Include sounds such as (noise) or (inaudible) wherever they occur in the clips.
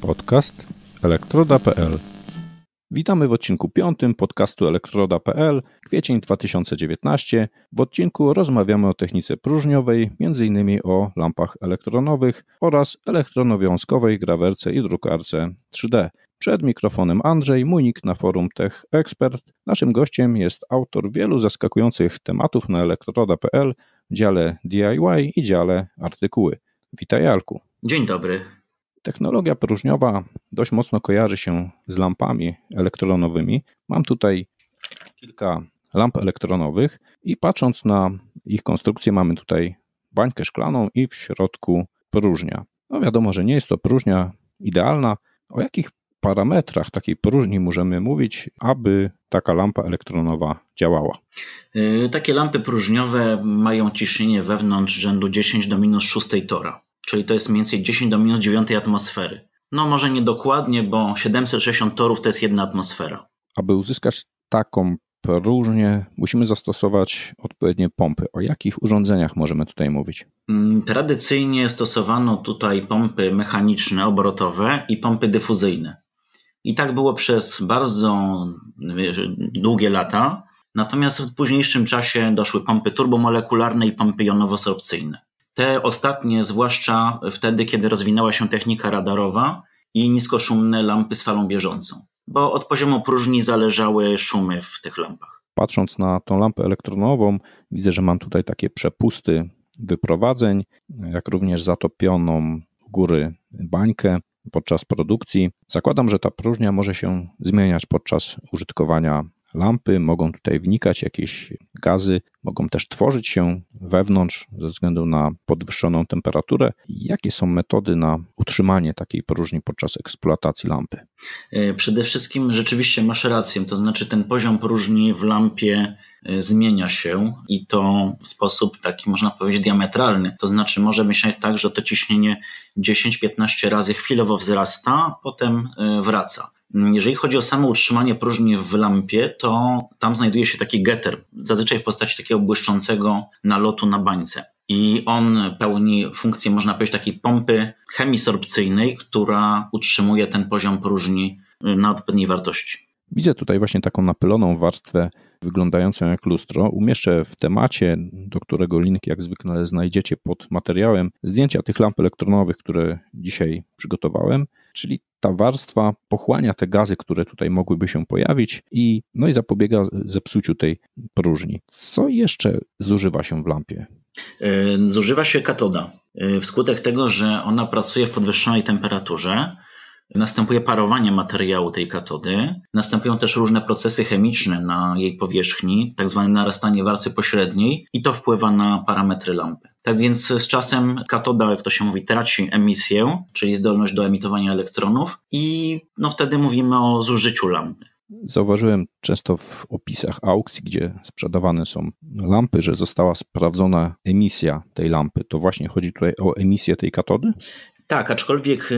Podcast elektroda.pl Witamy w odcinku piątym podcastu elektroda.pl, kwiecień 2019. W odcinku rozmawiamy o technice próżniowej, m.in. o lampach elektronowych oraz elektronowiązkowej grawerce i drukarce 3D. Przed mikrofonem Andrzej, mój nick na forum Tech Expert. Naszym gościem jest autor wielu zaskakujących tematów na elektroda.pl w dziale DIY i dziale artykuły. Witaj Alku. Dzień dobry. Technologia próżniowa dość mocno kojarzy się z lampami elektronowymi. Mam tutaj kilka lamp elektronowych i patrząc na ich konstrukcję mamy tutaj bańkę szklaną i w środku próżnia. No wiadomo, że nie jest to próżnia idealna. O jakich parametrach takiej próżni możemy mówić, aby taka lampa elektronowa działała? Yy, takie lampy próżniowe mają ciśnienie wewnątrz rzędu 10 do minus 6 tora czyli to jest mniej więcej 10 do minus 9 atmosfery. No może nie dokładnie, bo 760 torów to jest jedna atmosfera. Aby uzyskać taką próżnię, musimy zastosować odpowiednie pompy. O jakich urządzeniach możemy tutaj mówić? Mm, tradycyjnie stosowano tutaj pompy mechaniczne, obrotowe i pompy dyfuzyjne. I tak było przez bardzo długie lata. Natomiast w późniejszym czasie doszły pompy turbomolekularne i pompy jonowo-sorpcyjne. Te ostatnie, zwłaszcza wtedy, kiedy rozwinęła się technika radarowa i niskoszumne lampy z falą bieżącą, bo od poziomu próżni zależały szumy w tych lampach. Patrząc na tą lampę elektronową, widzę, że mam tutaj takie przepusty wyprowadzeń, jak również zatopioną u góry bańkę podczas produkcji. Zakładam, że ta próżnia może się zmieniać podczas użytkowania lampy, mogą tutaj wnikać jakieś gazy, mogą też tworzyć się wewnątrz ze względu na podwyższoną temperaturę. Jakie są metody na utrzymanie takiej próżni podczas eksploatacji lampy? E, przede wszystkim rzeczywiście masz rację, to znaczy ten poziom próżni w lampie e, zmienia się i to w sposób taki można powiedzieć diametralny. To znaczy może myśleć tak, że to ciśnienie 10-15 razy chwilowo wzrasta, potem e, wraca. Jeżeli chodzi o samo utrzymanie próżni w lampie, to tam znajduje się taki getter, zazwyczaj w postaci takiego błyszczącego nalotu na bańce. I on pełni funkcję, można powiedzieć, takiej pompy chemisorpcyjnej, która utrzymuje ten poziom próżni na odpowiedniej wartości. Widzę tutaj właśnie taką napyloną warstwę wyglądającą jak lustro. Umieszczę w temacie, do którego link jak zwykle znajdziecie pod materiałem, zdjęcia tych lamp elektronowych, które dzisiaj przygotowałem, czyli ta warstwa pochłania te gazy, które tutaj mogłyby się pojawić i, no i zapobiega zepsuciu tej próżni. Co jeszcze zużywa się w lampie? E, zużywa się katoda. E, wskutek tego, że ona pracuje w podwyższonej temperaturze, Następuje parowanie materiału tej katody. Następują też różne procesy chemiczne na jej powierzchni, tak zwane narastanie warstwy pośredniej i to wpływa na parametry lampy. Tak więc z czasem katoda, jak to się mówi, traci emisję, czyli zdolność do emitowania elektronów i no wtedy mówimy o zużyciu lampy. Zauważyłem często w opisach aukcji, gdzie sprzedawane są lampy, że została sprawdzona emisja tej lampy. To właśnie chodzi tutaj o emisję tej katody? Tak, aczkolwiek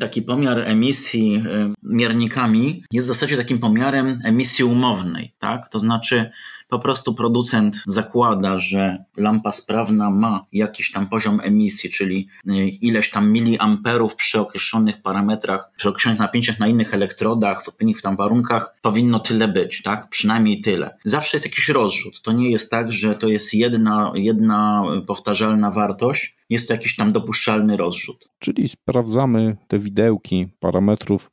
taki pomiar emisji miernikami jest w zasadzie takim pomiarem emisji umownej, tak? To znaczy po prostu producent zakłada, że lampa sprawna ma jakiś tam poziom emisji, czyli y, ileś tam miliamperów przy określonych parametrach, przy określonych napięciach na innych elektrodach, w odpowiednich tam warunkach powinno tyle być, tak? Przynajmniej tyle. Zawsze jest jakiś rozrzut. To nie jest tak, że to jest jedna, jedna powtarzalna wartość, jest to jakiś tam dopuszczalny rozrzut. Czyli sprawdzamy te widełki parametrów,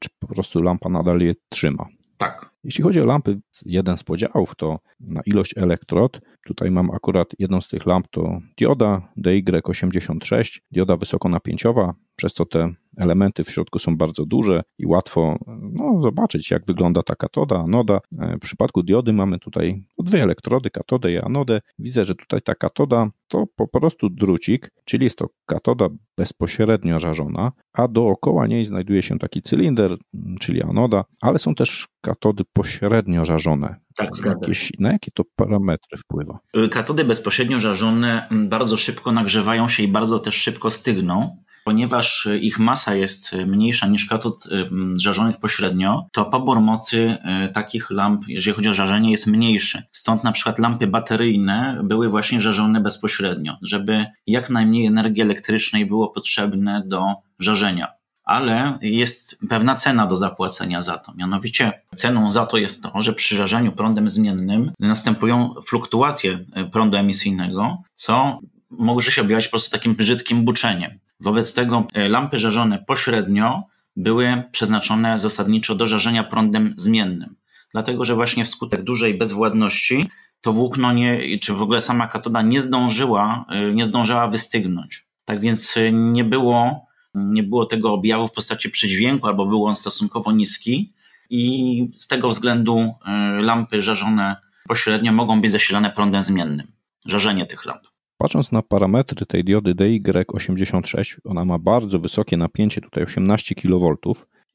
czy po prostu lampa nadal je trzyma. Tak. Jeśli chodzi o lampy, jeden z podziałów to na ilość elektrod. Tutaj mam akurat jedną z tych lamp to dioda DY86, dioda wysokonapięciowa, przez co te elementy w środku są bardzo duże i łatwo no, zobaczyć, jak wygląda ta katoda, anoda. E, w przypadku diody mamy tutaj dwie elektrody, katodę i anodę. Widzę, że tutaj ta katoda to po prostu drucik, czyli jest to katoda bezpośrednio żarzona, a dookoła niej znajduje się taki cylinder, czyli anoda, ale są też katody pośrednio żarzone. Tak, Jakieś, na jakie to parametry wpływa? Katody bezpośrednio żarzone bardzo szybko nagrzewają się i bardzo też szybko stygną ponieważ ich masa jest mniejsza niż katod y, żarzonych pośrednio, to pobór mocy y, takich lamp, jeżeli chodzi o żarzenie, jest mniejszy. Stąd na przykład lampy bateryjne były właśnie żarzone bezpośrednio, żeby jak najmniej energii elektrycznej było potrzebne do żarzenia ale jest pewna cena do zapłacenia za to. Mianowicie ceną za to jest to, że przy żarzeniu prądem zmiennym następują fluktuacje prądu emisyjnego, co może się objawiać po prostu takim brzydkim buczeniem. Wobec tego e, lampy żarzone pośrednio były przeznaczone zasadniczo do żarzenia prądem zmiennym. Dlatego, że właśnie wskutek dużej bezwładności to włókno nie, czy w ogóle sama katoda nie zdążyła, e, nie zdążyła wystygnąć. Tak więc e, nie było, nie było tego objawu w postaci przydźwięku, albo był on stosunkowo niski i z tego względu lampy żarzone pośrednio mogą być zasilane prądem zmiennym. Żarzenie tych lamp. Patrząc na parametry tej diody DY86, ona ma bardzo wysokie napięcie, tutaj 18 kV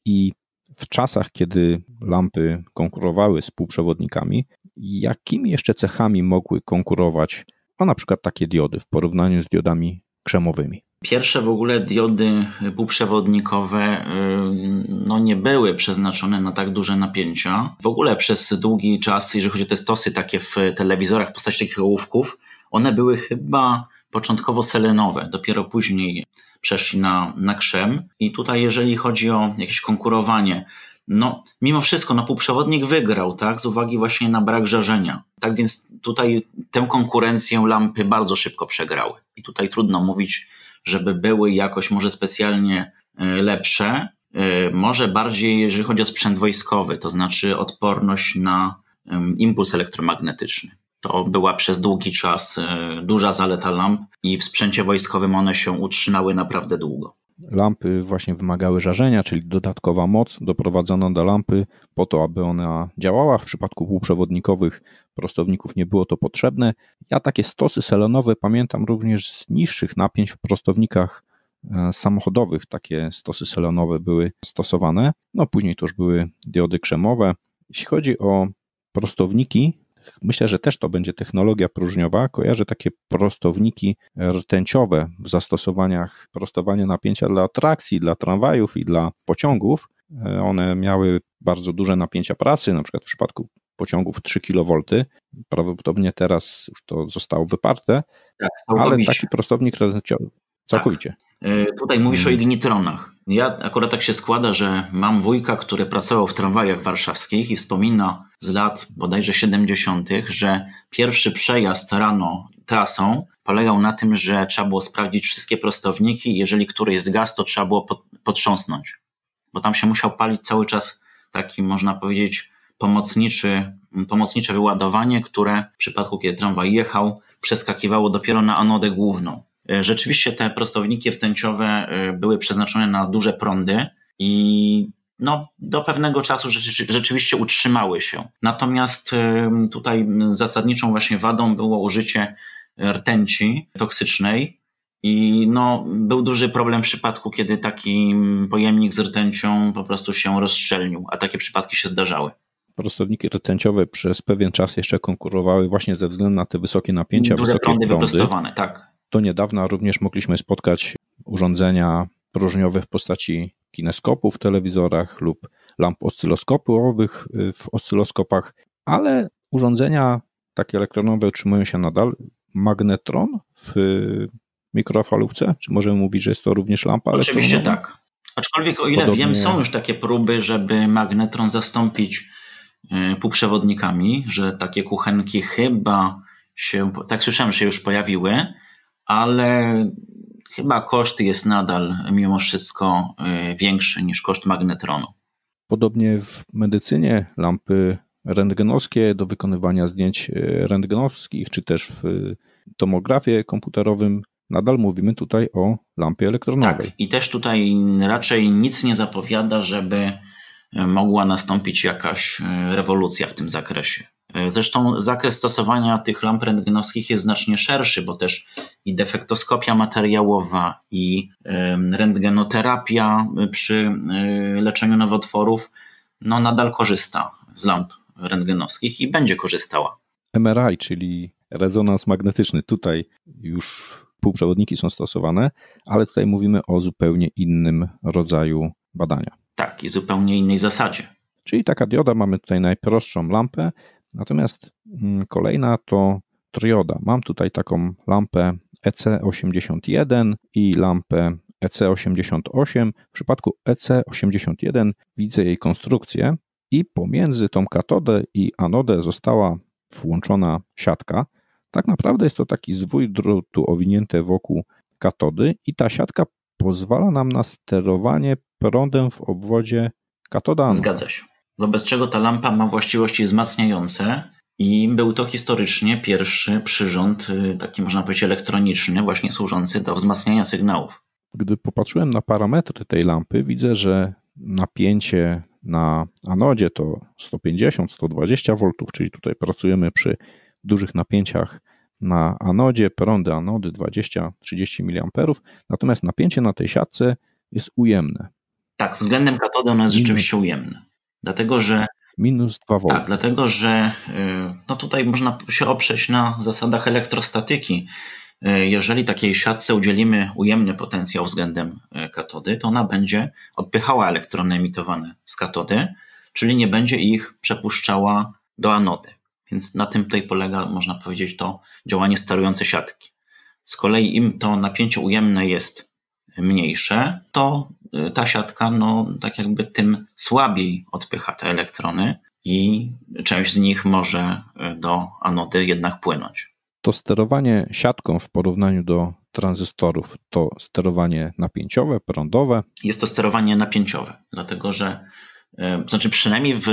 i w czasach, kiedy lampy konkurowały z półprzewodnikami, jakimi jeszcze cechami mogły konkurować, a na przykład takie diody w porównaniu z diodami krzemowymi? Pierwsze w ogóle diody półprzewodnikowe y, no, nie były przeznaczone na tak duże napięcia. W ogóle przez długi czas, jeżeli chodzi o te stosy takie w telewizorach w postaci takich ołówków, one były chyba początkowo selenowe, dopiero później przeszli na, na krzem. I tutaj, jeżeli chodzi o jakieś konkurowanie, no, mimo wszystko, no, półprzewodnik wygrał, tak, z uwagi właśnie na brak żarzenia. Tak więc tutaj tę konkurencję lampy bardzo szybko przegrały. I tutaj trudno mówić, żeby były jakoś może specjalnie e, lepsze. E, może bardziej, jeżeli chodzi o sprzęt wojskowy, to znaczy odporność na impuls elektromagnetyczny. To była przez długi czas e, duża zaleta lamp i w sprzęcie wojskowym one się utrzymały naprawdę długo. Lampy właśnie wymagały żarzenia, czyli dodatkowa moc doprowadzona do lampy po to, aby ona działała. W przypadku półprzewodnikowych prostowników nie było to potrzebne. Ja takie stosy selenowe pamiętam również z niższych napięć w prostownikach e, samochodowych. Takie stosy selenowe były stosowane. No później to już były diody krzemowe. Jeśli chodzi o prostowniki, Myślę, że też to będzie technologia próżniowa. Kojarzę takie prostowniki rtęciowe w zastosowaniach prostowania napięcia dla trakcji, dla tramwajów i dla pociągów. E, one miały bardzo duże napięcia pracy, na przykład w przypadku pociągów 3 kV. Prawdopodobnie teraz już to zostało wyparte, tak, ale taki prostownik rtęciowy całkowicie. Tak. E, tutaj mówisz o hmm. ignitronach. Ja akurat tak się składa, że mam wujka, który pracował w tramwajach warszawskich i wspomina z lat bodajże 70., że pierwszy przejazd rano trasą polegał na tym, że trzeba było sprawdzić wszystkie prostowniki jeżeli któryś zgasł, to trzeba było potrząsnąć. Bo tam się musiał palić cały czas taki, można powiedzieć, pomocniczy, pomocnicze wyładowanie, które w przypadku, kiedy tramwaj jechał, przeskakiwało dopiero na anodę główną. E, rzeczywiście te prostowniki rtęciowe e, były przeznaczone na duże prądy i no, do pewnego czasu rzeczywiście utrzymały się. Natomiast e, tutaj zasadniczą właśnie wadą było użycie rtęci toksycznej. I no, był duży problem w przypadku, kiedy taki pojemnik z rtęcią po prostu się rozszczelnił, a takie przypadki się zdarzały. Prostowniki rtęciowe przez pewien czas jeszcze konkurowały właśnie ze względu na te wysokie napięcia, Duże wysokie prądy. prądy. wyprostowane, tak. Do niedawna również mogliśmy spotkać urządzenia próżniowe w postaci kineskopów w telewizorach lub lamp oscyloskopowych y, w oscyloskopach, ale urządzenia takie elektronowe utrzymują się nadal. Magnetron w mikrofalówce? Czy możemy mówić, że jest to również lampa Oczywiście tak. Aczkolwiek o ile Podobnie... wiem, są już takie próby, żeby magnetron zastąpić y, półprzewodnikami, że takie kuchenki chyba się, tak słyszałem, że się już pojawiły, ale chyba koszt jest nadal mimo wszystko y, większy niż koszt magnetronu. Podobnie w medycynie lampy rentgenowskie do wykonywania zdjęć y, rentgenowskich, czy też w tomografie komputerowym nadal mówimy tutaj o lampie elektronowej. Tak, i też tutaj raczej nic nie zapowiada, żeby y, mogła nastąpić jakaś rewolucja w tym zakresie. Zresztą zakres stosowania tych lamp rentgenowskich jest znacznie szerszy, bo też i defektoskopia materiałowa, i rentgenoterapia przy e, leczeniu nowotworów no, nadal korzysta z lamp rentgenowskich i będzie korzystała. MRI, czyli rezonans magnetyczny. Tutaj już półprzewodniki są stosowane, ale tutaj mówimy o zupełnie innym rodzaju badania. Tak, i zupełnie innej zasadzie. Czyli taka dioda, mamy tutaj najprostszą lampę, natomiast mm, kolejna to trioda. Mam tutaj taką lampę EC81 i lampę EC88. W przypadku EC81 widzę jej konstrukcję i pomiędzy tą katodę i anodę została włączona siatka. Tak naprawdę jest to taki zwój drutu owinięty wokół katody i ta siatka pozwala nam na sterowanie prądem w obwodzie katoda. Zgadza się. Wobec czego ta lampa ma właściwości wzmacniające i był to historycznie pierwszy przyrząd, y, taki można powiedzieć elektroniczny, właśnie służący do wzmacniania sygnałów. Gdy popatrzyłem na parametry tej lampy, widzę, że napięcie na anodzie to 150-120 V, czyli tutaj pracujemy przy dużych napięciach na anodzie, prądy anody 20-30 mA, natomiast napięcie na tej siatce jest ujemne. Tak, względem katody ono jest rzeczywiście ujemne. Dlatego, że minus 2 V. Tak, dlatego że y, no tutaj można się oprzeć na zasadach elektrostatyki. Y, jeżeli takiej siatce udzielimy ujemny potencjał względem y, katody, to ona będzie odpychała elektrony emitowane z katody, czyli nie będzie ich przepuszczała do anody. Więc na tym tutaj polega, można powiedzieć, to działanie sterujące siatki. Z kolei im to napięcie ujemne jest mniejsze, to y, ta siatka, no tak jakby tym słabiej odpycha te elektrony i część z nich może y, do anody jednak płynąć. To sterowanie siatką w porównaniu do tranzystorów to sterowanie napięciowe, prądowe? Jest to sterowanie napięciowe, dlatego że y, znaczy przynajmniej w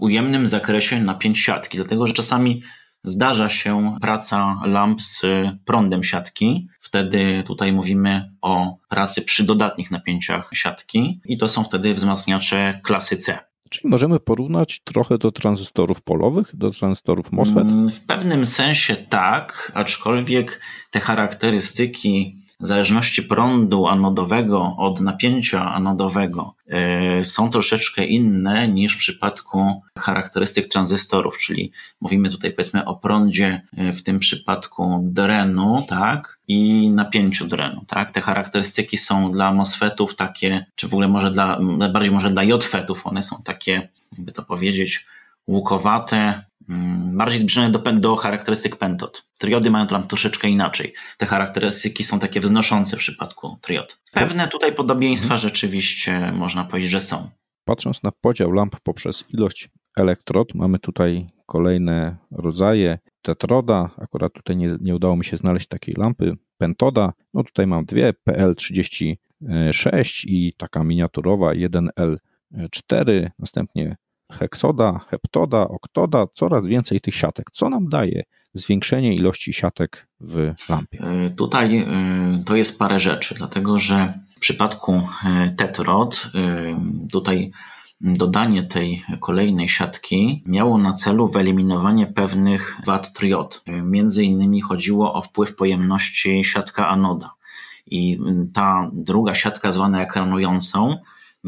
ujemnym zakresie napięć siatki, dlatego że czasami zdarza się praca lamp z prądem siatki. Wtedy tutaj mówimy o pracy przy dodatnich napięciach siatki i to są wtedy wzmacniacze klasy C. Czyli możemy porównać trochę do tranzystorów polowych, do tranzystorów MOSFET? W pewnym sensie tak, aczkolwiek te charakterystyki zależności prądu anodowego od napięcia anodowego e, są troszeczkę inne niż w przypadku charakterystyk tranzystorów, czyli mówimy tutaj powiedzmy o prądzie e, w tym przypadku drenu, tak, i napięciu drenu, tak. Te charakterystyki są dla MOSFETów takie, czy w ogóle może dla, bardziej może dla JFETów, one są takie, jakby to powiedzieć, łukowate, mm, bardziej zbliżone do, do charakterystyk pentod. Triody mają tam troszeczkę inaczej. Te charakterystyki są takie wznoszące w przypadku triod. Pewne tutaj podobieństwa mhm. rzeczywiście można powiedzieć, że są. Patrząc na podział lamp poprzez ilość elektrod, mamy tutaj kolejne rodzaje tetroda. Akurat tutaj nie, nie udało mi się znaleźć takiej lampy. Pentoda, no tutaj mam dwie, PL36 i taka miniaturowa 1L4, następnie heksoda, heptoda, oktoda, coraz więcej tych siatek. Co nam daje zwiększenie ilości siatek w lampie? E, tutaj e, to jest parę rzeczy, dlatego że w przypadku e, tetrod tutaj dodanie tej kolejnej siatki miało na celu wyeliminowanie pewnych wad triod. Między innymi chodziło o wpływ pojemności siatka anoda. I ta druga siatka zwana ekranującą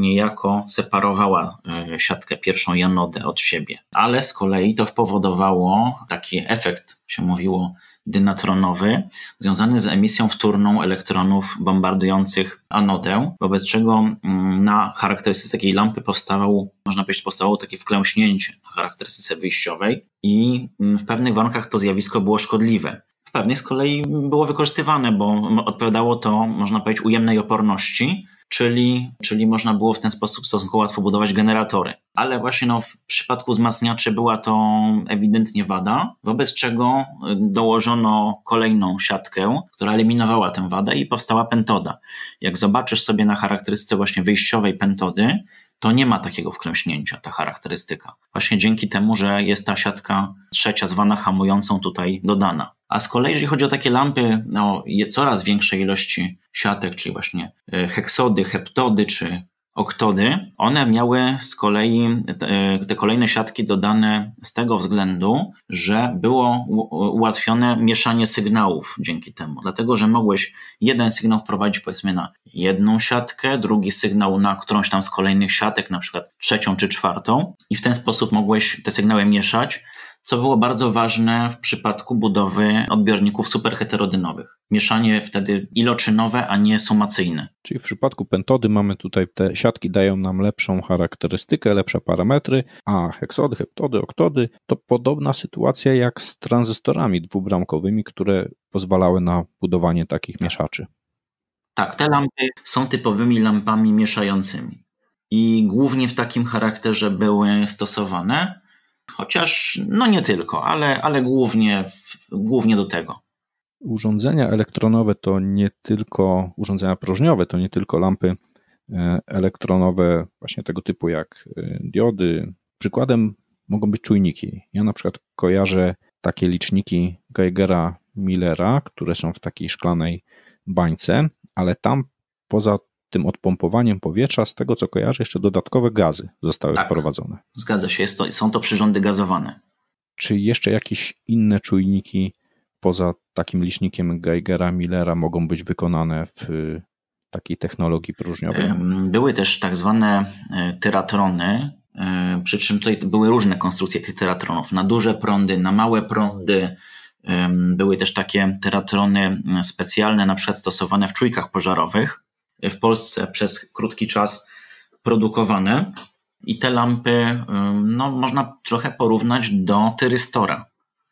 niejako separowała e, siatkę pierwszą i anodę od siebie. Ale z kolei to spowodowało taki efekt, się mówiło, dynatronowy, związany z emisją wtórną elektronów bombardujących anodę, wobec czego mm, na charakterystyce takiej lampy powstawał, można powiedzieć, powstało takie wklęśnięcie na charakterystyce wyjściowej i mm, w pewnych warunkach to zjawisko było szkodliwe. W pewnych z kolei było wykorzystywane, bo odpowiadało to, można powiedzieć, ujemnej oporności, czyli, czyli można było w ten sposób stosunkowo łatwo budować generatory. Ale właśnie no, w przypadku wzmacniaczy była to ewidentnie wada, wobec czego y, dołożono kolejną siatkę, która eliminowała tę wadę i powstała pentoda. Jak zobaczysz sobie na charakterystyce właśnie wyjściowej pentody, to nie ma takiego wklęśnięcia, ta charakterystyka. Właśnie dzięki temu, że jest ta siatka trzecia zwana hamującą tutaj dodana. A z kolei, jeżeli chodzi o takie lampy o coraz większej ilości siatek, czyli właśnie e, heksody, heptody czy oktody, one miały z kolei te, kolejne siatki dodane z tego względu, że było ułatwione mieszanie sygnałów dzięki temu. Dlatego, że mogłeś jeden sygnał wprowadzić powiedzmy na jedną siatkę, drugi sygnał na którąś tam z kolejnych siatek, na przykład trzecią czy czwartą i w ten sposób mogłeś te sygnały mieszać co było bardzo ważne w przypadku budowy odbiorników superheterodynowych. Mieszanie wtedy iloczynowe, a nie sumacyjne. Czyli w przypadku pentody mamy tutaj te siatki dają nam lepszą charakterystykę, lepsze parametry, a heksody, heptody, oktody to podobna sytuacja jak z tranzystorami dwubramkowymi, które pozwalały na budowanie takich mieszaczy. Tak, te lampy są typowymi lampami mieszającymi i głównie w takim charakterze były stosowane, chociaż no nie tylko, ale, ale głównie, głównie do tego. Urządzenia elektronowe to nie tylko urządzenia próżniowe, to nie tylko lampy e, elektronowe właśnie tego typu jak e, diody. Przykładem mogą być czujniki. Ja na przykład kojarzę takie liczniki Geigera Millera, które są w takiej szklanej bańce, ale tam poza tym odpompowaniem powietrza, z tego co kojarzę, jeszcze dodatkowe gazy zostały tak, wprowadzone. Zgadza się, to, są to przyrządy gazowane. Czy jeszcze jakieś inne czujniki poza takim licznikiem Geigera Millera mogą być wykonane w takiej technologii próżniowej? Były też tak zwane e, teratrony, e, przy czym tutaj były różne konstrukcje tych teratronów, na duże prądy, na małe prądy. Były też takie teratrony specjalne, na przykład stosowane w czujkach pożarowych, w Polsce przez krótki czas produkowane. I te lampy no, można trochę porównać do tyrystora.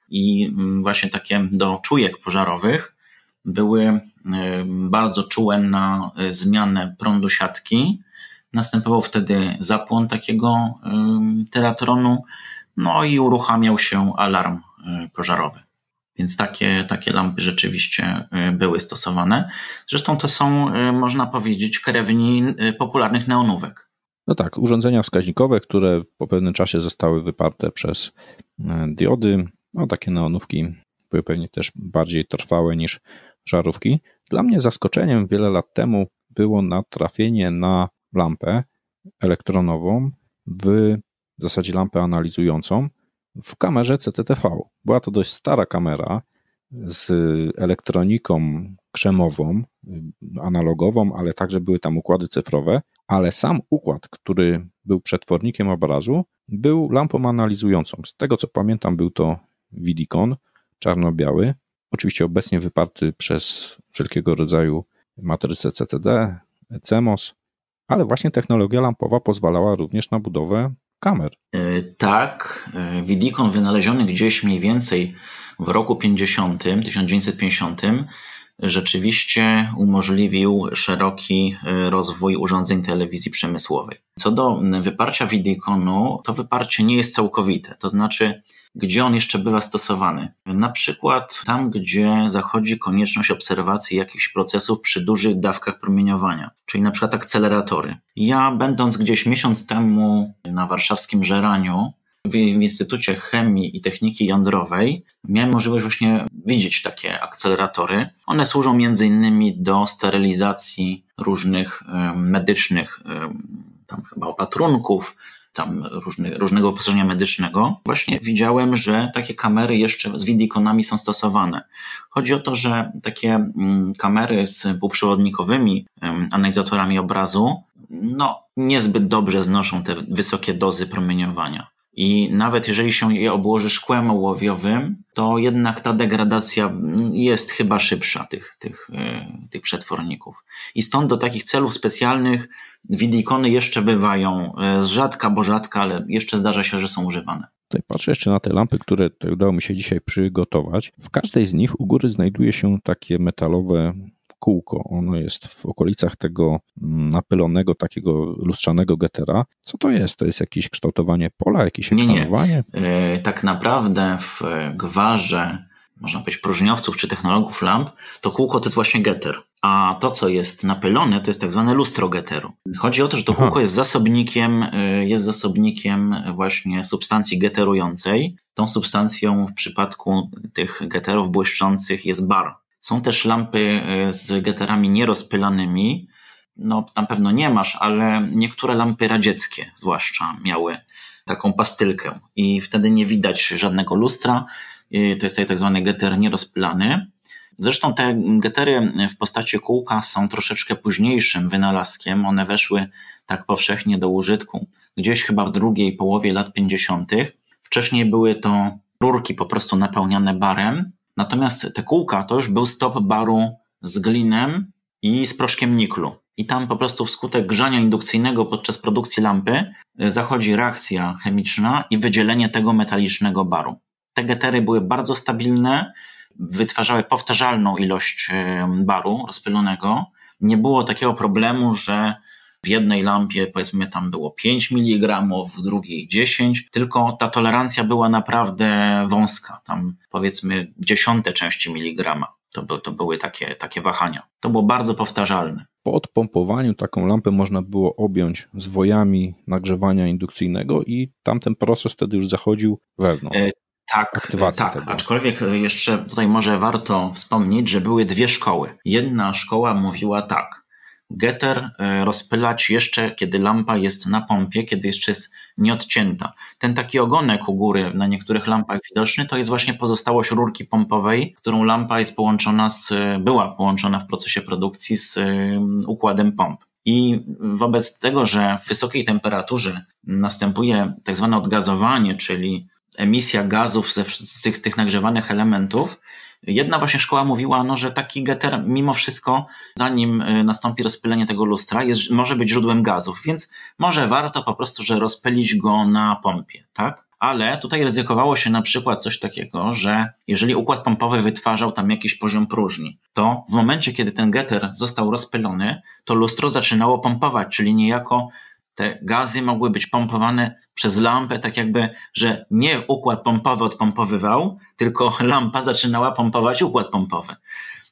I właśnie takie do czujek pożarowych były bardzo czułe na zmianę prądu siatki. Następował wtedy zapłon takiego teratronu, no i uruchamiał się alarm pożarowy. Więc takie, takie lampy rzeczywiście y, były stosowane. Zresztą to są, y, można powiedzieć, krewni y, popularnych neonówek. No tak, urządzenia wskaźnikowe, które po pewnym czasie zostały wyparte przez diody. No takie neonówki były pewnie też bardziej trwałe niż żarówki. Dla mnie zaskoczeniem wiele lat temu było natrafienie na lampę elektronową w zasadzie lampę analizującą, w kamerze CTTV. Była to dość stara kamera z elektroniką krzemową, analogową, ale także były tam układy cyfrowe, ale sam układ, który był przetwornikiem obrazu, był lampą analizującą. Z tego co pamiętam, był to Vidicon czarno-biały, oczywiście obecnie wyparty przez wszelkiego rodzaju matryce CCD, CMOS, ale właśnie technologia lampowa pozwalała również na budowę kamer. E, tak, e, Widikon wynaleziony gdzieś mniej więcej w roku 50, 1950, rzeczywiście umożliwił szeroki e, rozwój urządzeń telewizji przemysłowej. Co do wyparcia Widikonu, to wyparcie nie jest całkowite, to znaczy gdzie on jeszcze bywa stosowany. Na przykład tam, gdzie zachodzi konieczność obserwacji jakichś procesów przy dużych dawkach promieniowania, czyli na przykład akceleratory. Ja, będąc gdzieś miesiąc temu na warszawskim Żeraniu, w Instytucie Chemii i Techniki Jądrowej miałem możliwość właśnie widzieć takie akceleratory. One służą między innymi do sterylizacji różnych medycznych tam chyba opatrunków, tam różny, różnego wyposażenia medycznego, właśnie widziałem, że takie kamery jeszcze z widikonami są stosowane. Chodzi o to, że takie mm, kamery z półprzewodnikowymi analizatorami obrazu no, niezbyt dobrze znoszą te wysokie dozy promieniowania. I nawet jeżeli się je obłoży szkłem ołowiowym, to jednak ta degradacja jest chyba szybsza tych, tych, e, tych przetworników. I stąd do takich celów specjalnych widikony jeszcze bywają e, z rzadka, bo rzadka, ale jeszcze zdarza się, że są używane. Tutaj patrzę jeszcze na te lampy, które udało mi się dzisiaj przygotować. W każdej z nich u góry znajduje się takie metalowe kółko. Ono jest w okolicach tego napylonego, takiego lustrzanego getera. Co to jest? To jest jakieś kształtowanie pola, jakieś ekranowanie? Nie, nie. Yy, tak naprawdę w gwarze, można powiedzieć, próżniowców czy technologów lamp, to kółko to jest właśnie getter. A to, co jest napylone, to jest tak zwane lustro geteru. Chodzi o to, że to Aha. kółko jest zasobnikiem, y, jest zasobnikiem właśnie substancji geterującej. Tą substancją w przypadku tych geterów błyszczących jest bar. Są też lampy e, z geterami nierozpylanymi. No, tam pewno nie masz, ale niektóre lampy radzieckie zwłaszcza miały taką pastylkę i wtedy nie widać żadnego lustra. To jest tak zwany getter nierozpylany. Zresztą te getery w postaci kółka są troszeczkę późniejszym wynalazkiem. One weszły tak powszechnie do użytku gdzieś chyba w drugiej połowie lat 50. Wcześniej były to rurki po prostu napełniane barem Natomiast te kółka to już był stop baru z glinem i z proszkiem niklu. I tam po prostu wskutek grzania indukcyjnego podczas produkcji lampy y, zachodzi reakcja chemiczna i wydzielenie tego metalicznego baru. Te getery były bardzo stabilne, wytwarzały powtarzalną ilość y, baru rozpylonego, nie było takiego problemu, że w jednej lampie powiedzmy tam było 5 mg, w drugiej 10, tylko ta tolerancja była naprawdę wąska, tam powiedzmy dziesiąte części miligrama. To, by, to były takie, takie wahania. To było bardzo powtarzalne. Po odpompowaniu taką lampę można było objąć zwojami nagrzewania indukcyjnego i tamten proces wtedy już zachodził wewnątrz. E, tak, tak. Tego. aczkolwiek jeszcze tutaj może warto wspomnieć, że były dwie szkoły. Jedna szkoła mówiła tak, Getter e, rozpylać jeszcze, kiedy lampa jest na pompie, kiedy jeszcze jest nieodcięta. Ten taki ogonek u góry na niektórych lampach widoczny to jest właśnie pozostałość rurki pompowej, którą lampa jest połączona z, była połączona w procesie produkcji z e, układem pomp. I wobec tego, że w wysokiej temperaturze następuje tak zwane odgazowanie, czyli emisja gazów ze, z tych, tych nagrzewanych elementów, Jedna właśnie szkoła mówiła, no, że taki getter mimo wszystko, zanim y, nastąpi rozpylenie tego lustra, jest, może być źródłem gazów, więc może warto po prostu, że rozpylić go na pompie, tak? Ale tutaj ryzykowało się na przykład coś takiego, że jeżeli układ pompowy wytwarzał tam jakiś poziom próżni, to w momencie, kiedy ten getter został rozpylony, to lustro zaczynało pompować, czyli niejako te gazy mogły być pompowane przez lampę, tak jakby, że nie układ pompowy odpompowywał, tylko lampa zaczynała pompować układ pompowy.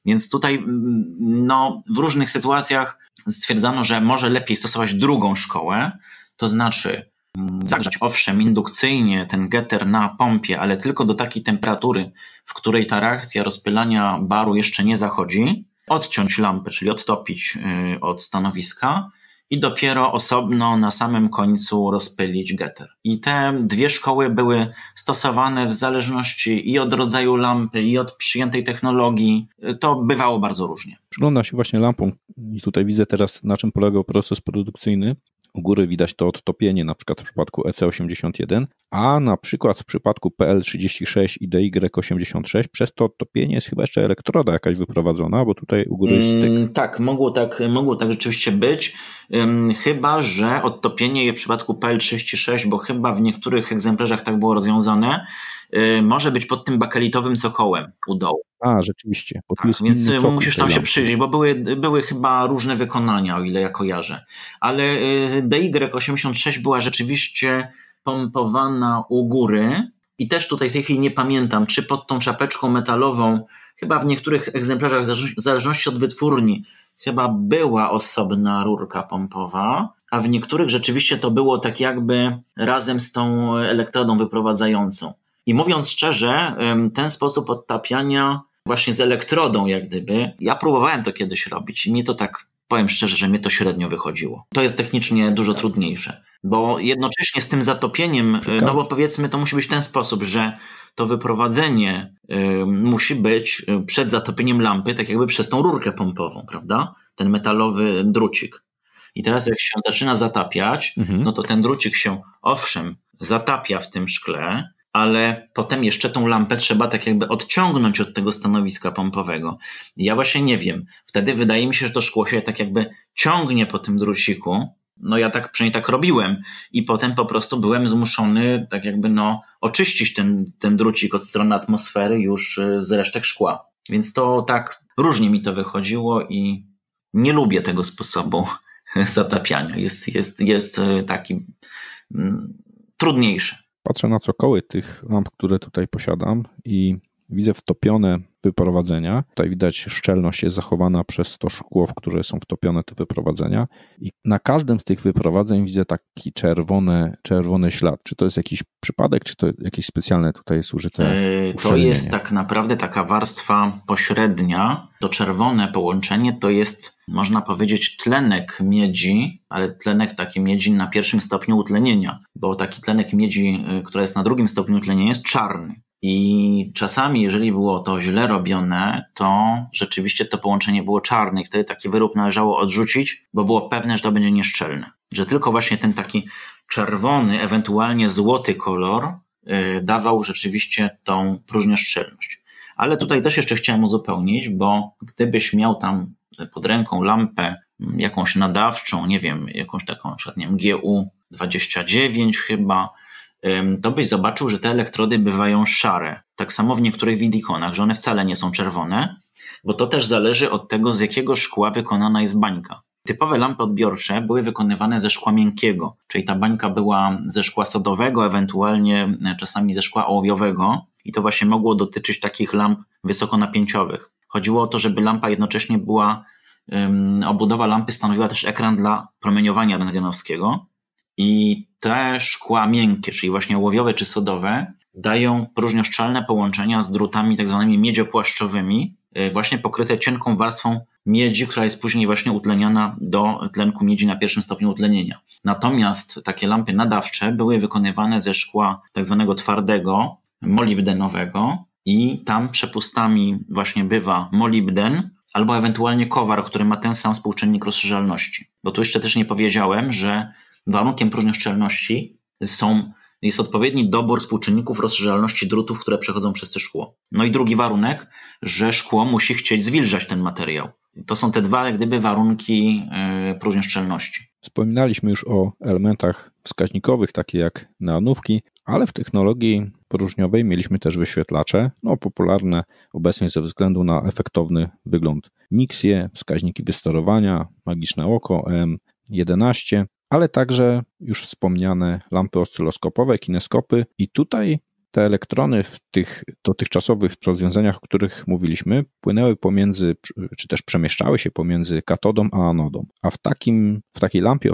Więc tutaj mm, no, w różnych sytuacjach stwierdzano, że może lepiej stosować drugą szkołę, to znaczy mm, zagrzać owszem indukcyjnie ten getter na pompie, ale tylko do takiej temperatury, w której ta reakcja rozpylania baru jeszcze nie zachodzi, odciąć lampę, czyli odtopić y, od stanowiska i dopiero osobno na samym końcu rozpylić getter. I te dwie szkoły były stosowane w zależności i od rodzaju lampy, i od przyjętej technologii. To bywało bardzo różnie. Przygląda się właśnie lampą i tutaj widzę teraz, na czym polegał proces produkcyjny. U góry widać to odtopienie, na przykład w przypadku EC81, a na przykład w przypadku PL36 i DY86 przez to odtopienie jest chyba jeszcze elektroda jakaś wyprowadzona, bo tutaj u góry jest styk. Mm, tak, mogło tak, mogło tak rzeczywiście być, chyba że odtopienie jest w przypadku PL36, bo chyba w niektórych egzemplarzach tak było rozwiązane, y, może być pod tym bakelitowym cokołem u dołu. A, rzeczywiście. Tak, więc musisz tam się przyjrzeć, bo były, były chyba różne wykonania, o ile ja kojarzę. Ale y, DY86 była rzeczywiście pompowana u góry i też tutaj w tej chwili nie pamiętam, czy pod tą czapeczką metalową, chyba w niektórych egzemplarzach, w zależności od wytwórni, chyba była osobna rurka pompowa, a w niektórych rzeczywiście to było tak jakby razem z tą elektrodą wyprowadzającą. I mówiąc szczerze, ten sposób odtapiania właśnie z elektrodą, jak gdyby, ja próbowałem to kiedyś robić i mi to tak, powiem szczerze, że mi to średnio wychodziło. To jest technicznie dużo trudniejsze, bo jednocześnie z tym zatopieniem, no bo powiedzmy, to musi być w ten sposób, że to wyprowadzenie y, musi być y, przed zatopieniem lampy, tak jakby przez tą rurkę pompową, prawda? Ten metalowy drucik. I teraz jak się zaczyna zatapiać, mhm. no to ten drucik się owszem zatapia w tym szkle, ale potem jeszcze tą lampę trzeba tak jakby odciągnąć od tego stanowiska pompowego. Ja właśnie nie wiem. Wtedy wydaje mi się, że to szkło się tak jakby ciągnie po tym druciku. No ja tak przynajmniej tak robiłem i potem po prostu byłem zmuszony tak jakby no oczyścić ten, ten drucik od strony atmosfery już y, z resztek szkła. Więc to tak różnie mi to wychodziło i nie lubię tego sposobu (laughs) zatapiania. Jest, jest, jest y, taki mm, trudniejszy. Patrzę na cokoły tych lamp, które tutaj posiadam i widzę wtopione wyprowadzenia. Tutaj widać szczelność jest zachowana przez to szkło, w które są wtopione te wyprowadzenia. I na każdym z tych wyprowadzeń widzę taki czerwony, czerwony ślad. Czy to jest jakiś przypadek, czy to jakieś specjalne tutaj jest użyte? E, to jest tak naprawdę taka warstwa pośrednia. To czerwone połączenie to jest, można powiedzieć, tlenek miedzi, ale tlenek taki miedzi na pierwszym stopniu utlenienia, bo taki tlenek miedzi, e, która jest na drugim stopniu utlenienia, jest czarny. I czasami, jeżeli było to źle robione, to rzeczywiście to połączenie było czarne i wtedy taki wyrób należało odrzucić, bo było pewne, że to będzie nieszczelne. Że tylko właśnie ten taki czerwony, ewentualnie złoty kolor yy, dawał rzeczywiście tą próżnioszczelność. Ale tutaj też jeszcze chciałem uzupełnić, bo gdybyś miał tam pod ręką lampę jakąś nadawczą, nie wiem, jakąś taką, na przykład, nie wiem, GU 29 chyba, to byś zobaczył, że te elektrody bywają szare. Tak samo w niektórych widikonach, że one wcale nie są czerwone, bo to też zależy od tego, z jakiego szkła wykonana jest bańka. Typowe lampy odbiorcze były wykonywane ze szkła miękkiego, czyli ta bańka była ze szkła sodowego, ewentualnie e, czasami ze szkła ołowiowego i to właśnie mogło dotyczyć takich lamp wysokonapięciowych. Chodziło o to, żeby lampa jednocześnie była, um, obudowa lampy stanowiła też ekran dla promieniowania rentgenowskiego i te szkła miękkie, czyli właśnie ołowiowe czy sodowe, dają próżnioszczelne połączenia z drutami tak zwanymi miedziopłaszczowymi, y, właśnie pokryte cienką warstwą miedzi, która jest później właśnie utleniana do tlenku miedzi na pierwszym stopniu utlenienia. Natomiast takie lampy nadawcze były wykonywane ze szkła tak zwanego twardego, molibdenowego i tam przepustami właśnie bywa molibden albo ewentualnie kowar, który ma ten sam współczynnik rozszerzalności. Bo tu jeszcze też nie powiedziałem, że warunkiem próżnioszczelności są jest odpowiedni dobór współczynników rozszerzalności drutów, które przechodzą przez to szkło. No i drugi warunek, że szkło musi chcieć zwilżać ten materiał. To są te dwa, jak gdyby, warunki yy, próżnioszczelności. Wspominaliśmy już o elementach wskaźnikowych, takie jak neonówki, ale w technologii próżniowej mieliśmy też wyświetlacze, no popularne obecnie ze względu na efektowny wygląd. Nixie, wskaźniki wystorowania, magiczne oko, EM11, ale także już wspomniane lampy oscyloskopowe, kineskopy i tutaj te elektrony w tych dotychczasowych rozwiązaniach, o których mówiliśmy, płynęły pomiędzy, czy też przemieszczały się pomiędzy katodą a anodą. A w, takim, w takiej lampie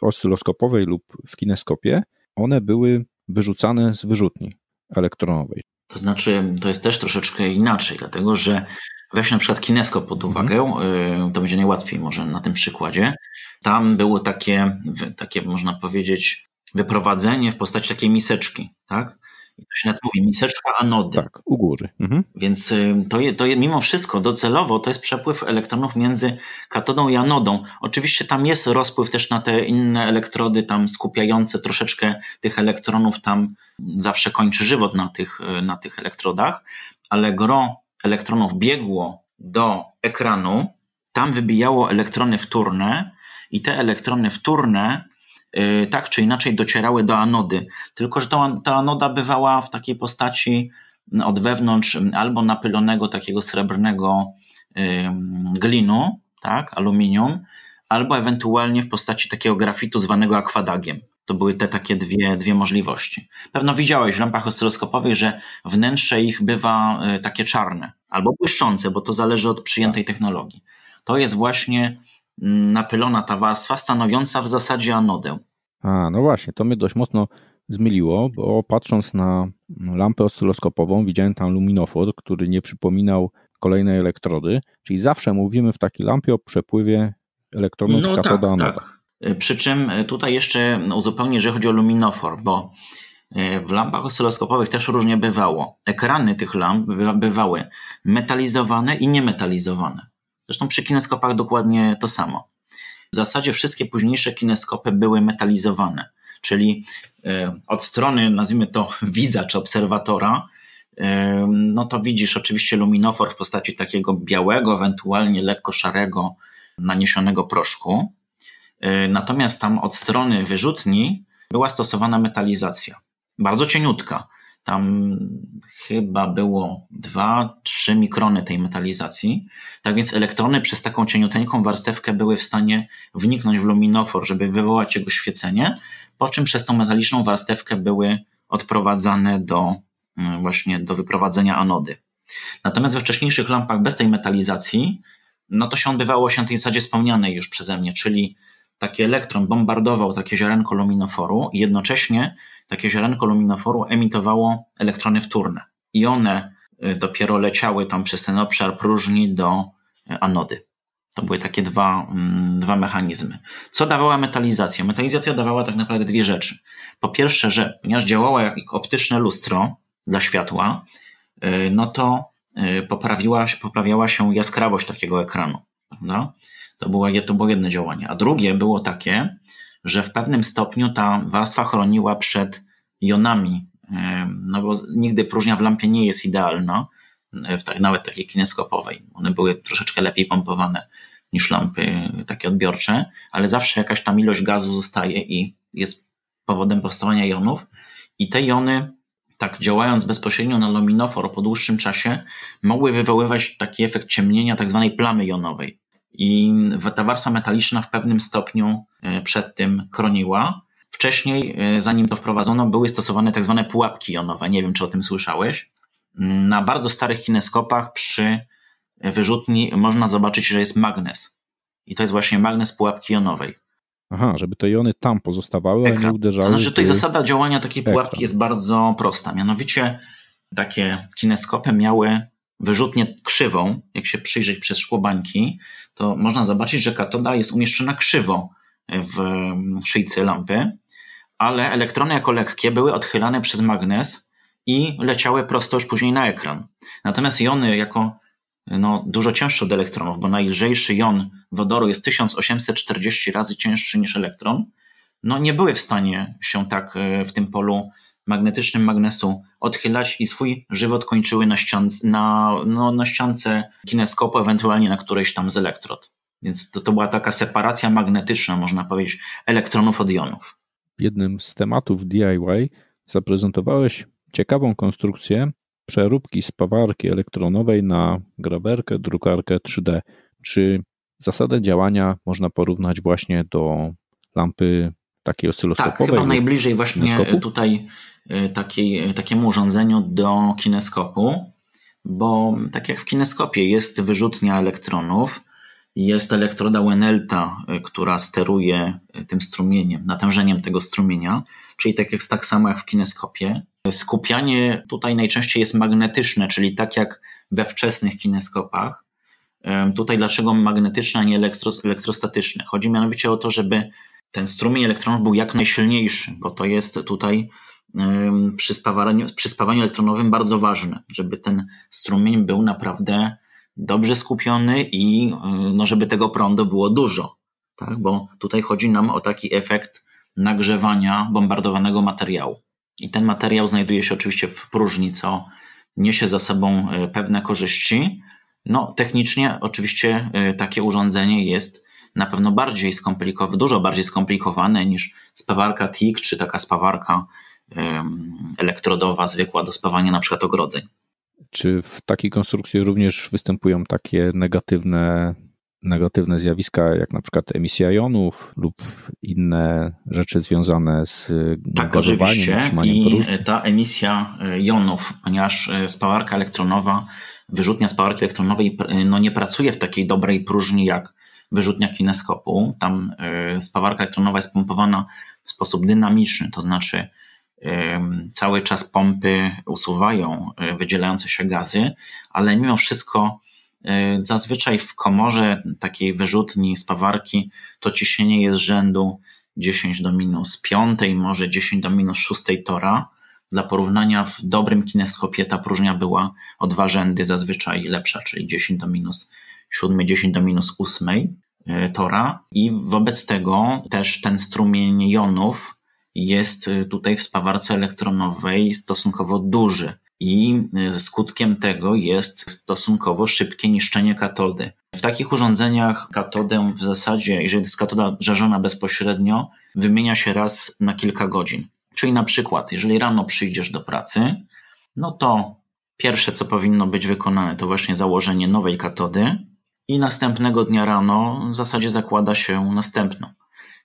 oscyloskopowej lub w kineskopie one były wyrzucane z wyrzutni elektronowej. To znaczy, to jest też troszeczkę inaczej, dlatego że weź na przykład kineskop pod uwagę, mhm. to będzie najłatwiej może na tym przykładzie. Tam było takie, takie można powiedzieć, wyprowadzenie w postaci takiej miseczki, tak? to się nawet mówi, miseczka anody. Tak, u góry. Mhm. Więc y, to, je, to je, mimo wszystko docelowo to jest przepływ elektronów między katodą i anodą. Oczywiście tam jest rozpływ też na te inne elektrody, tam skupiające troszeczkę tych elektronów, tam zawsze kończy żywot na tych, y, na tych elektrodach, ale gro elektronów biegło do ekranu, tam wybijało elektrony wtórne i te elektrony wtórne Y, tak czy inaczej docierały do anody. Tylko, że ta, anoda bywała w takiej postaci mm, od wewnątrz mm, albo napylonego takiego srebrnego glinu, tak, aluminium, albo ewentualnie w postaci takiego grafitu zwanego akwadagiem. To były te takie dwie, dwie możliwości. Pewno widziałeś w lampach oscyloskopowych, że wnętrze ich bywa y, takie czarne albo błyszczące, bo to zależy od przyjętej technologii. To jest właśnie napylona ta warstwa, stanowiąca w zasadzie anodę. A, no właśnie, to mnie dość mocno zmyliło, bo patrząc na lampę oscyloskopową, widziałem tam luminofor, który nie przypominał kolejnej elektrody, czyli zawsze mówimy w takiej lampie o przepływie elektronów no, z katoda tak, tak. Przy czym tutaj jeszcze uzupełnię, że chodzi o luminofor, bo e, w lampach oscyloskopowych też różnie bywało. Ekrany tych lamp bywały metalizowane i niemetalizowane. Zresztą przy kineskopach dokładnie to samo. W zasadzie wszystkie późniejsze kineskopy były metalizowane, czyli e, od strony, nazwijmy to (laughs) widza czy obserwatora, e, no to widzisz oczywiście luminofor w postaci takiego białego, ewentualnie lekko szarego, naniesionego proszku. E, natomiast tam od strony wyrzutni była stosowana metalizacja. Bardzo cieniutka. Tam chyba było 2-3 mikrony tej metalizacji. Tak więc elektrony przez taką cieniuteńką warstewkę były w stanie wniknąć w luminofor, żeby wywołać jego świecenie, po czym przez tą metaliczną warstewkę były odprowadzane do mm, właśnie do wyprowadzenia anody. Natomiast we wcześniejszych lampach bez tej metalizacji, no to się odbywało się na tej zasadzie wspomnianej już przeze mnie, czyli taki elektron bombardował takie ziarenko luminoforu i jednocześnie takie ziarenko luminoforu emitowało elektrony wtórne. I one y, dopiero leciały tam przez ten obszar próżni do y, anody. To były takie dwa, mm, dwa mechanizmy. Co dawała metalizacja? Metalizacja dawała tak naprawdę dwie rzeczy. Po pierwsze, że ponieważ działała jak optyczne lustro dla światła, y, no to poprawiła, poprawiała się jaskrawość takiego ekranu. Prawda? To, było, to było jedno działanie. A drugie było takie, że w pewnym stopniu ta warstwa chroniła przed jonami, no bo nigdy próżnia w lampie nie jest idealna, tak, nawet takiej kineskopowej. One były troszeczkę lepiej pompowane niż lampy takie odbiorcze, ale zawsze jakaś tam ilość gazu zostaje i jest powodem powstawania jonów i te jony, tak działając bezpośrednio na luminofor po dłuższym czasie, mogły wywoływać taki efekt ciemnienia tak zwanej plamy jonowej. I ta warstwa metaliczna w pewnym stopniu e, przed tym chroniła. Wcześniej, e, zanim to wprowadzono, były stosowane tak zwane pułapki jonowe. Nie wiem, czy o tym słyszałeś. Na bardzo starych kineskopach przy wyrzutni można zobaczyć, że jest magnes. I to jest właśnie magnes pułapki jonowej. Aha, żeby te jony tam pozostawały, Ekran. a nie uderzały. To znaczy, tutaj zasada działania takiej pułapki ekran. jest bardzo prosta. Mianowicie takie kineskopy miały wyrzutnię krzywą. Jak się przyjrzeć przez szkło bańki, to można zobaczyć, że katoda jest umieszczona krzywo w szyjce lampy, ale elektrony jako lekkie były odchylane przez magnes i leciały prosto już później na ekran. Natomiast jony jako no, dużo cięższe od elektronów, bo najlżejszy jon wodoru jest 1840 razy cięższy niż elektron, no nie były w stanie się tak e, w tym polu magnetycznym magnesu odchylać i swój żywot kończyły na, ściance, na, no, na ściance kineskopu, ewentualnie na którejś tam z elektrod. Więc to, to była taka separacja magnetyczna, można powiedzieć, elektronów od jonów. W jednym z tematów DIY zaprezentowałeś ciekawą konstrukcję przeróbki spawarki elektronowej na grawerkę, drukarkę 3D. Czy zasadę działania można porównać właśnie do lampy takiej oscyloskopowej? Tak, chyba najbliżej właśnie tutaj takiej, takiemu urządzeniu do kineskopu, bo tak jak w kineskopie jest wyrzutnia elektronów, jest elektroda Wenelta, y, która steruje y, tym strumieniem, natężeniem tego strumienia, czyli tak, jak, tak samo jak w kineskopie. Skupianie tutaj najczęściej jest magnetyczne, czyli tak jak we wczesnych kineskopach. Tutaj dlaczego magnetyczne, a nie elektrostatyczne? Chodzi mianowicie o to, żeby ten strumień elektronów był jak najsilniejszy, bo to jest tutaj przy spawaniu, przy spawaniu elektronowym bardzo ważne, żeby ten strumień był naprawdę dobrze skupiony i no, żeby tego prądu było dużo. Tak? Bo tutaj chodzi nam o taki efekt nagrzewania bombardowanego materiału. I ten materiał znajduje się oczywiście w próżni, co niesie za sobą e, pewne korzyści. No, technicznie oczywiście e, takie urządzenie jest na pewno bardziej skomplikowane, dużo bardziej skomplikowane niż spawarka TIG, czy taka spawarka elektrodowa zwykła do spawania na przykład ogrodzeń. Czy w takiej konstrukcji również występują takie negatywne negatywne zjawiska, jak na przykład emisja jonów lub inne rzeczy związane z tak, gazowaniem, i ta emisja e, jonów, ponieważ e, spawarka elektronowa, wyrzutnia spawarki elektronowej e, no nie pracuje w takiej dobrej próżni jak wyrzutnia kineskopu. Tam spawarka elektronowa jest pompowana w sposób dynamiczny, to znaczy cały czas pompy usuwają wydzielające się gazy, ale mimo wszystko E, zazwyczaj w komorze takiej wyrzutni, spawarki, to ciśnienie jest rzędu 10 do minus 5, może 10 do minus 6 tora. Dla porównania w dobrym kineskopie ta próżnia była o dwa rzędy zazwyczaj lepsza, czyli 10 do minus 7, 10 do minus 8 e, tora. I wobec tego też ten strumień jonów jest tutaj w spawarce elektronowej stosunkowo duży i e, skutkiem tego jest stosunkowo szybkie niszczenie katody. W takich urządzeniach katodę w zasadzie, jeżeli jest katoda żarzona bezpośrednio, wymienia się raz na kilka godzin. Czyli na przykład, jeżeli rano przyjdziesz do pracy, no to pierwsze, co powinno być wykonane, to właśnie założenie nowej katody i następnego dnia rano w zasadzie zakłada się następną.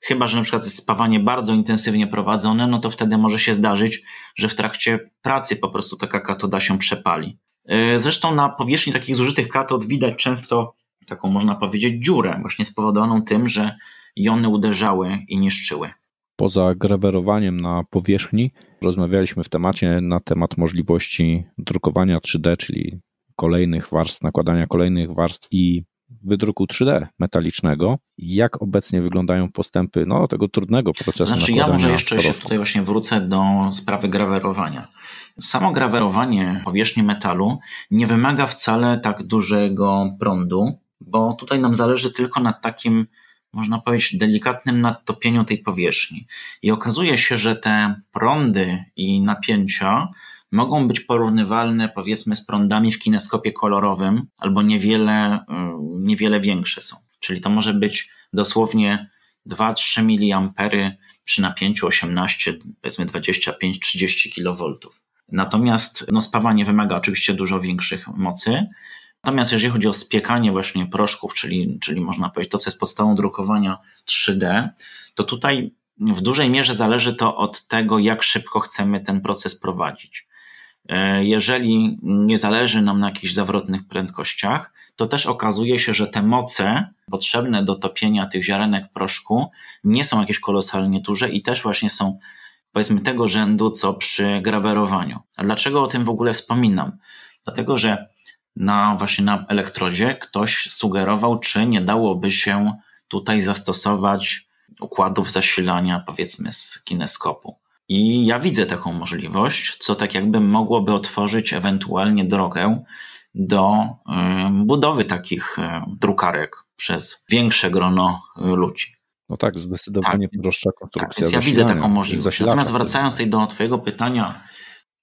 Chyba, że na przykład jest spawanie bardzo intensywnie prowadzone, no to wtedy może się zdarzyć, że w trakcie pracy po prostu taka katoda się przepali. E, zresztą na powierzchni takich zużytych katod widać często taką, można powiedzieć, dziurę, właśnie spowodowaną tym, że jony uderzały i niszczyły. Poza grawerowaniem na powierzchni, rozmawialiśmy w temacie na temat możliwości drukowania 3D, czyli kolejnych warstw, nakładania kolejnych warstw i wydruku 3D metalicznego. Jak obecnie wyglądają postępy no, tego trudnego procesu? Znaczy, ja może jeszcze się tutaj właśnie wrócę do sprawy grawerowania. Samo grawerowanie powierzchni metalu nie wymaga wcale tak dużego prądu, bo tutaj nam zależy tylko nad takim, można powiedzieć, delikatnym nadtopieniu tej powierzchni. I okazuje się, że te prądy i napięcia mogą być porównywalne powiedzmy z prądami w kineskopie kolorowym, albo niewiele, y, niewiele większe są. Czyli to może być dosłownie 2-3 mA przy napięciu 18, powiedzmy 25-30 kV. Natomiast no, spawanie wymaga oczywiście dużo większych mocy. Natomiast jeżeli chodzi o spiekanie właśnie proszków, czyli, czyli można powiedzieć to, co jest podstawą drukowania 3D, to tutaj w dużej mierze zależy to od tego, jak szybko chcemy ten proces prowadzić. E, jeżeli nie zależy nam na jakichś zawrotnych prędkościach, to też okazuje się, że te moce potrzebne do topienia tych ziarenek proszku nie są jakieś kolosalnie duże i też właśnie są powiedzmy tego rzędu, co przy grawerowaniu. A dlaczego o tym w ogóle wspominam? Dlatego, że na właśnie na elektrodzie ktoś sugerował, czy nie dałoby się tutaj zastosować układów zasilania, powiedzmy, z kineskopu. I ja widzę taką możliwość, co tak jakby mogłoby otworzyć ewentualnie drogę do budowy takich drukarek przez większe grono ludzi. No tak, zdecydowanie tak, prostsza konstrukcja. Tak, więc ja widzę taką możliwość. Natomiast wracając tutaj do Twojego pytania,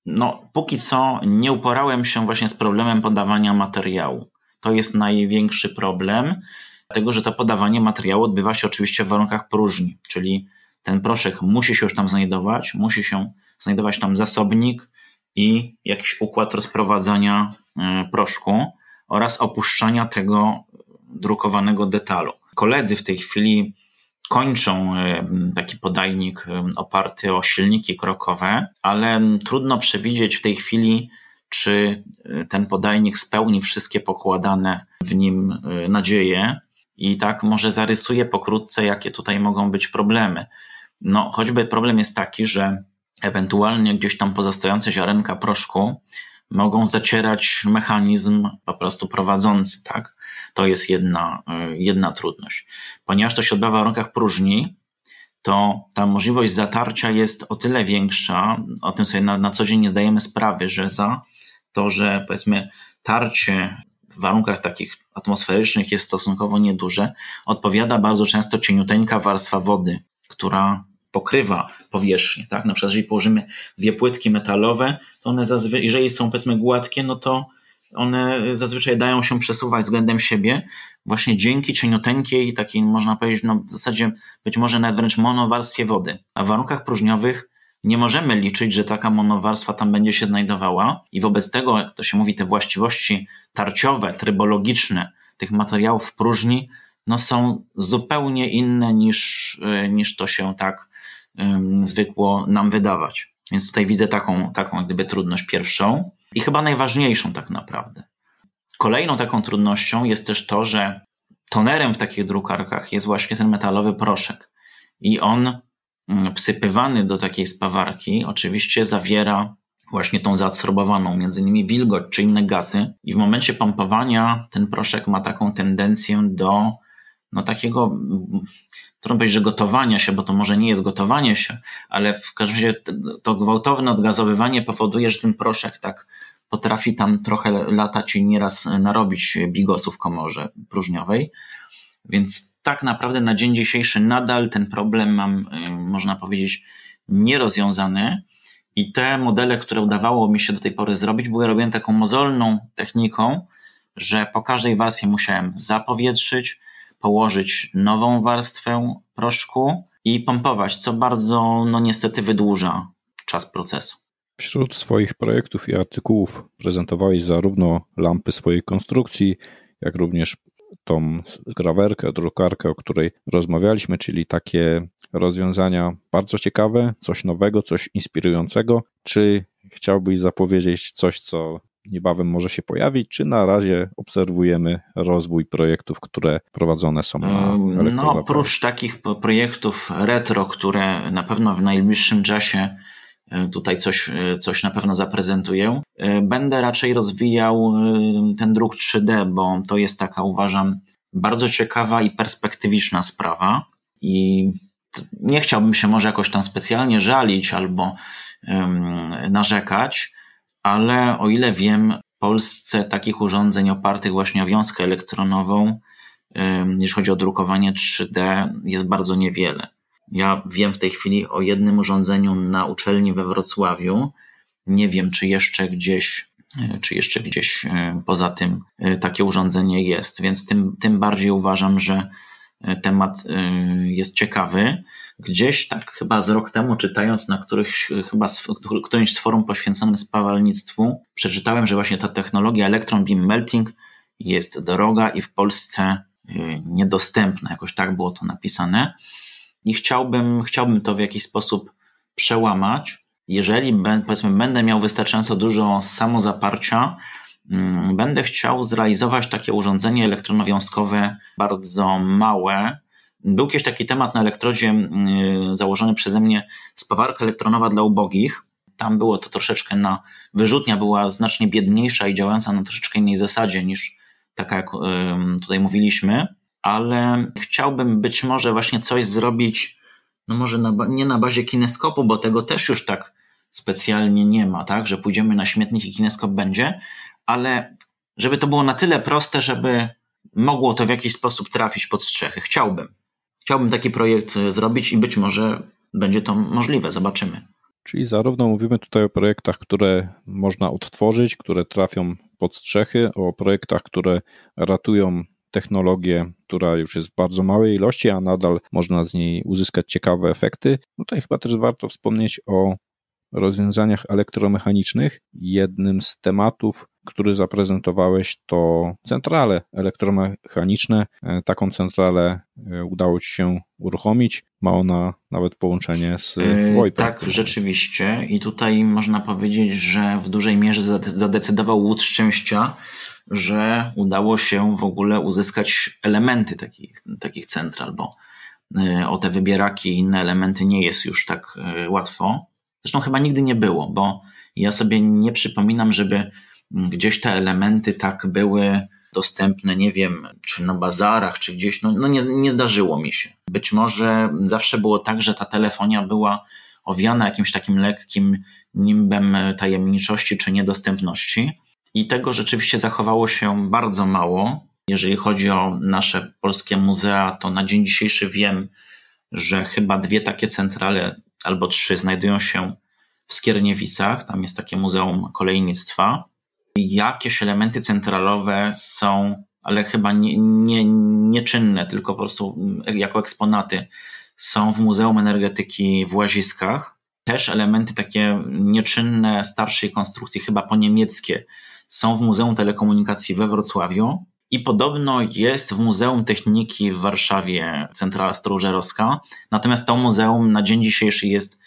no póki co nie uporałem się właśnie z problemem podawania materiału. To jest największy problem, dlatego że to podawanie materiału odbywa się oczywiście w warunkach próżni, czyli ten proszek musi się już tam znajdować, musi się znajdować tam zasobnik i jakiś układ rozprowadzania e, proszku oraz opuszczania tego drukowanego detalu. Koledzy w tej chwili kończą e, taki podajnik e, oparty o silniki krokowe, ale trudno przewidzieć w tej chwili, czy ten podajnik spełni wszystkie pokładane w nim nadzieje. I tak może zarysuję pokrótce, jakie tutaj mogą być problemy. No, choćby problem jest taki, że ewentualnie gdzieś tam pozostające ziarenka proszku mogą zacierać mechanizm po prostu prowadzący, tak? To jest jedna, y, jedna trudność. Ponieważ to się odbywa w warunkach próżni, to ta możliwość zatarcia jest o tyle większa, o tym sobie na, na co dzień nie zdajemy sprawy, że za to, że powiedzmy tarcie w warunkach takich atmosferycznych jest stosunkowo nieduże, odpowiada bardzo często cieniuteńka warstwa wody, która pokrywa powierzchnię, tak? Na przykład, jeżeli położymy dwie płytki metalowe, to one zazwyczaj, jeżeli są powiedzmy gładkie, no to one zazwyczaj dają się przesuwać względem siebie właśnie dzięki cienioteńkiej, takiej można powiedzieć, no w zasadzie być może nawet wręcz monowarstwie wody. A w warunkach próżniowych nie możemy liczyć, że taka monowarstwa tam będzie się znajdowała i wobec tego, jak to się mówi, te właściwości tarciowe, trybologiczne tych materiałów w próżni, no są zupełnie inne niż, niż to się tak zwykło nam wydawać. Więc tutaj widzę taką, taką gdyby trudność pierwszą i chyba najważniejszą tak naprawdę. Kolejną taką trudnością jest też to, że tonerem w takich drukarkach jest właśnie ten metalowy proszek. I on wsypywany do takiej spawarki oczywiście zawiera właśnie tą zaabsorbowaną, między innymi wilgoć czy inne gazy. I w momencie pompowania ten proszek ma taką tendencję do no takiego trudno powiedzieć, że gotowania się, bo to może nie jest gotowanie się, ale w każdym razie to gwałtowne odgazowywanie powoduje, że ten proszek tak potrafi tam trochę latać i nieraz narobić bigosów komorze próżniowej. Więc tak naprawdę na dzień dzisiejszy nadal ten problem mam, y, można powiedzieć, nierozwiązany. I te modele, które udawało mi się do tej pory zrobić, były robione taką mozolną techniką, że po każdej wersji musiałem zapowietrzyć, położyć nową warstwę proszku i pompować, co bardzo, no niestety, wydłuża czas procesu. Wśród swoich projektów i artykułów prezentowałeś zarówno lampy swojej konstrukcji, jak również tą grawerkę, drukarkę, o której rozmawialiśmy, czyli takie rozwiązania bardzo ciekawe, coś nowego, coś inspirującego. Czy chciałbyś zapowiedzieć coś, co niebawem może się pojawić, czy na razie obserwujemy rozwój projektów, które prowadzone są na No, oprócz takich projektów retro, które na pewno w najbliższym czasie tutaj coś, e, coś na pewno zaprezentuję, e, będę raczej rozwijał ten druk 3D, bo to jest taka, uważam, bardzo ciekawa i perspektywiczna sprawa i nie chciałbym się może jakoś tam specjalnie żalić albo narzekać, ale o ile wiem, w Polsce takich urządzeń opartych właśnie o wiązkę elektronową, jeśli chodzi o drukowanie 3D, jest bardzo niewiele. Ja wiem w tej chwili o jednym urządzeniu na uczelni we Wrocławiu. Nie wiem, czy jeszcze gdzieś, e, czy jeszcze gdzieś e, poza tym e, takie urządzenie jest, więc tym, tym bardziej uważam, że temat jest ciekawy. Gdzieś tak chyba z rok temu czytając na którychś, chyba z, którymś z forum poświęconym spawalnictwu, przeczytałem, że właśnie ta technologia electron beam melting jest droga i w Polsce niedostępna, jakoś tak było to napisane. I chciałbym, chciałbym to w jakiś sposób przełamać. Jeżeli powiedzmy, będę miał wystarczająco dużo samozaparcia, mm, będę chciał zrealizować takie urządzenie elektronowiązkowe bardzo małe. Był kiedyś taki temat na elektrodzie mm, założony przeze mnie spawarka elektronowa dla ubogich. Tam było to troszeczkę na wyrzutnia była znacznie biedniejsza i działająca na troszeczkę innej zasadzie niż taka, jak tutaj mówiliśmy, ale chciałbym być może właśnie coś zrobić, no może na, nie na bazie kineskopu, bo tego też już tak specjalnie nie ma, tak, że pójdziemy na śmietnik i kineskop będzie, ale żeby to było na tyle proste, żeby mogło to w jakiś sposób trafić pod strzechy. Chciałbym. Chciałbym taki projekt zrobić i być może będzie to możliwe, zobaczymy. Czyli zarówno mówimy tutaj o projektach, które można odtworzyć, które trafią pod strzechy, o projektach, które ratują technologię, która już jest w bardzo małej ilości, a nadal można z niej uzyskać ciekawe efekty. Tutaj chyba też warto wspomnieć o rozwiązaniach elektromechanicznych. Jednym z tematów, który zaprezentowałeś, to centrale elektromechaniczne. E, taką centralę e, udało Ci się uruchomić. Ma ona nawet połączenie z e, VoIP. Tak, rzeczywiście. I tutaj można powiedzieć, że w dużej mierze zadecydował łód szczęścia, że udało się w ogóle uzyskać elementy takich, takich central, bo o te wybieraki i inne elementy nie jest już tak łatwo. Zresztą chyba nigdy nie było, bo ja sobie nie przypominam, żeby gdzieś te elementy tak były dostępne, nie wiem, czy na bazarach, czy gdzieś, no, no nie, nie zdarzyło mi się. Być może zawsze było tak, że ta telefonia była owiana jakimś takim lekkim nimbem tajemniczości czy niedostępności. I tego rzeczywiście zachowało się bardzo mało. Jeżeli chodzi o nasze polskie muzea, to na dzień dzisiejszy wiem, że chyba dwie takie centrale albo trzy znajdują się w Skierniewicach. Tam jest takie muzeum kolejnictwa. Jakieś elementy centralowe są, ale chyba nie, nie, nieczynne, tylko po prostu jako eksponaty są w Muzeum Energetyki w Łaziskach. Też elementy takie nieczynne, starszej konstrukcji, chyba po niemieckie, są w Muzeum Telekomunikacji we Wrocławiu. I podobno jest w Muzeum Techniki w Warszawie centrala stróżerowska. Natomiast to muzeum na dzień dzisiejszy jest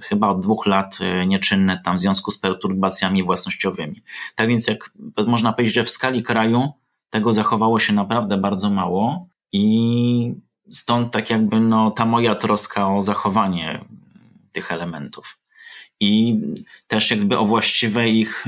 chyba od dwóch lat e, nieczynne tam w związku z perturbacjami własnościowymi. Tak więc jak można powiedzieć, że w skali kraju tego zachowało się naprawdę bardzo mało i stąd tak jakby no, ta moja troska o zachowanie tych elementów. I też jakby o właściwe ich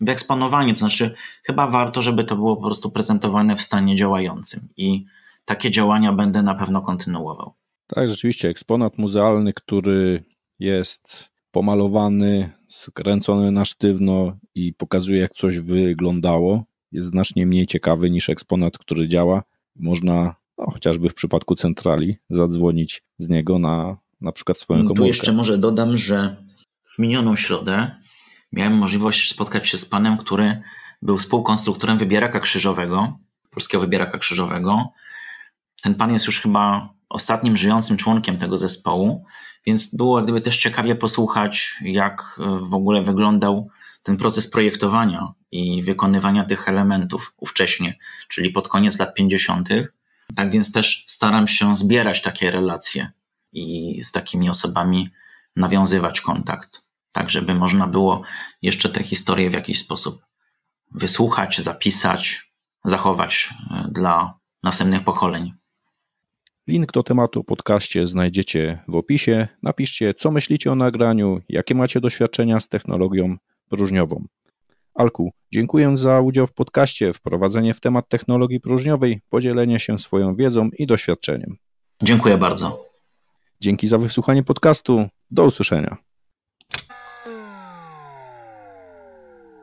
wyeksponowanie, to znaczy chyba warto, żeby to było po prostu prezentowane w stanie działającym i takie działania będę na pewno kontynuował. Tak, rzeczywiście, eksponat muzealny, który jest pomalowany, skręcony na sztywno i pokazuje, jak coś wyglądało, jest znacznie mniej ciekawy niż eksponat, który działa. Można, no, chociażby w przypadku centrali, zadzwonić z niego na na przykład swoją komórkę. Tu jeszcze może dodam, że w minioną środę miałem możliwość spotkać się z panem, który był współkonstruktorem wybieraka krzyżowego, polskiego wybieraka krzyżowego. Ten pan jest już chyba ostatnim żyjącym członkiem tego zespołu, więc było gdyby też ciekawie posłuchać, jak w ogóle wyglądał ten proces projektowania i wykonywania tych elementów ówcześnie, czyli pod koniec lat 50. Tak więc też staram się zbierać takie relacje i z takimi osobami nawiązywać kontakt tak żeby można było jeszcze tę historię w jakiś sposób wysłuchać, zapisać, zachować e, dla następnych pokoleń. Link do tematu o podcaście znajdziecie w opisie. Napiszcie, co myślicie o nagraniu, jakie macie doświadczenia z technologią próżniową. Alku, dziękuję za udział w podcaście, wprowadzenie w temat technologii próżniowej, podzielenie się swoją wiedzą i doświadczeniem. Dziękuję bardzo. Dzięki za wysłuchanie podcastu. Do usłyszenia.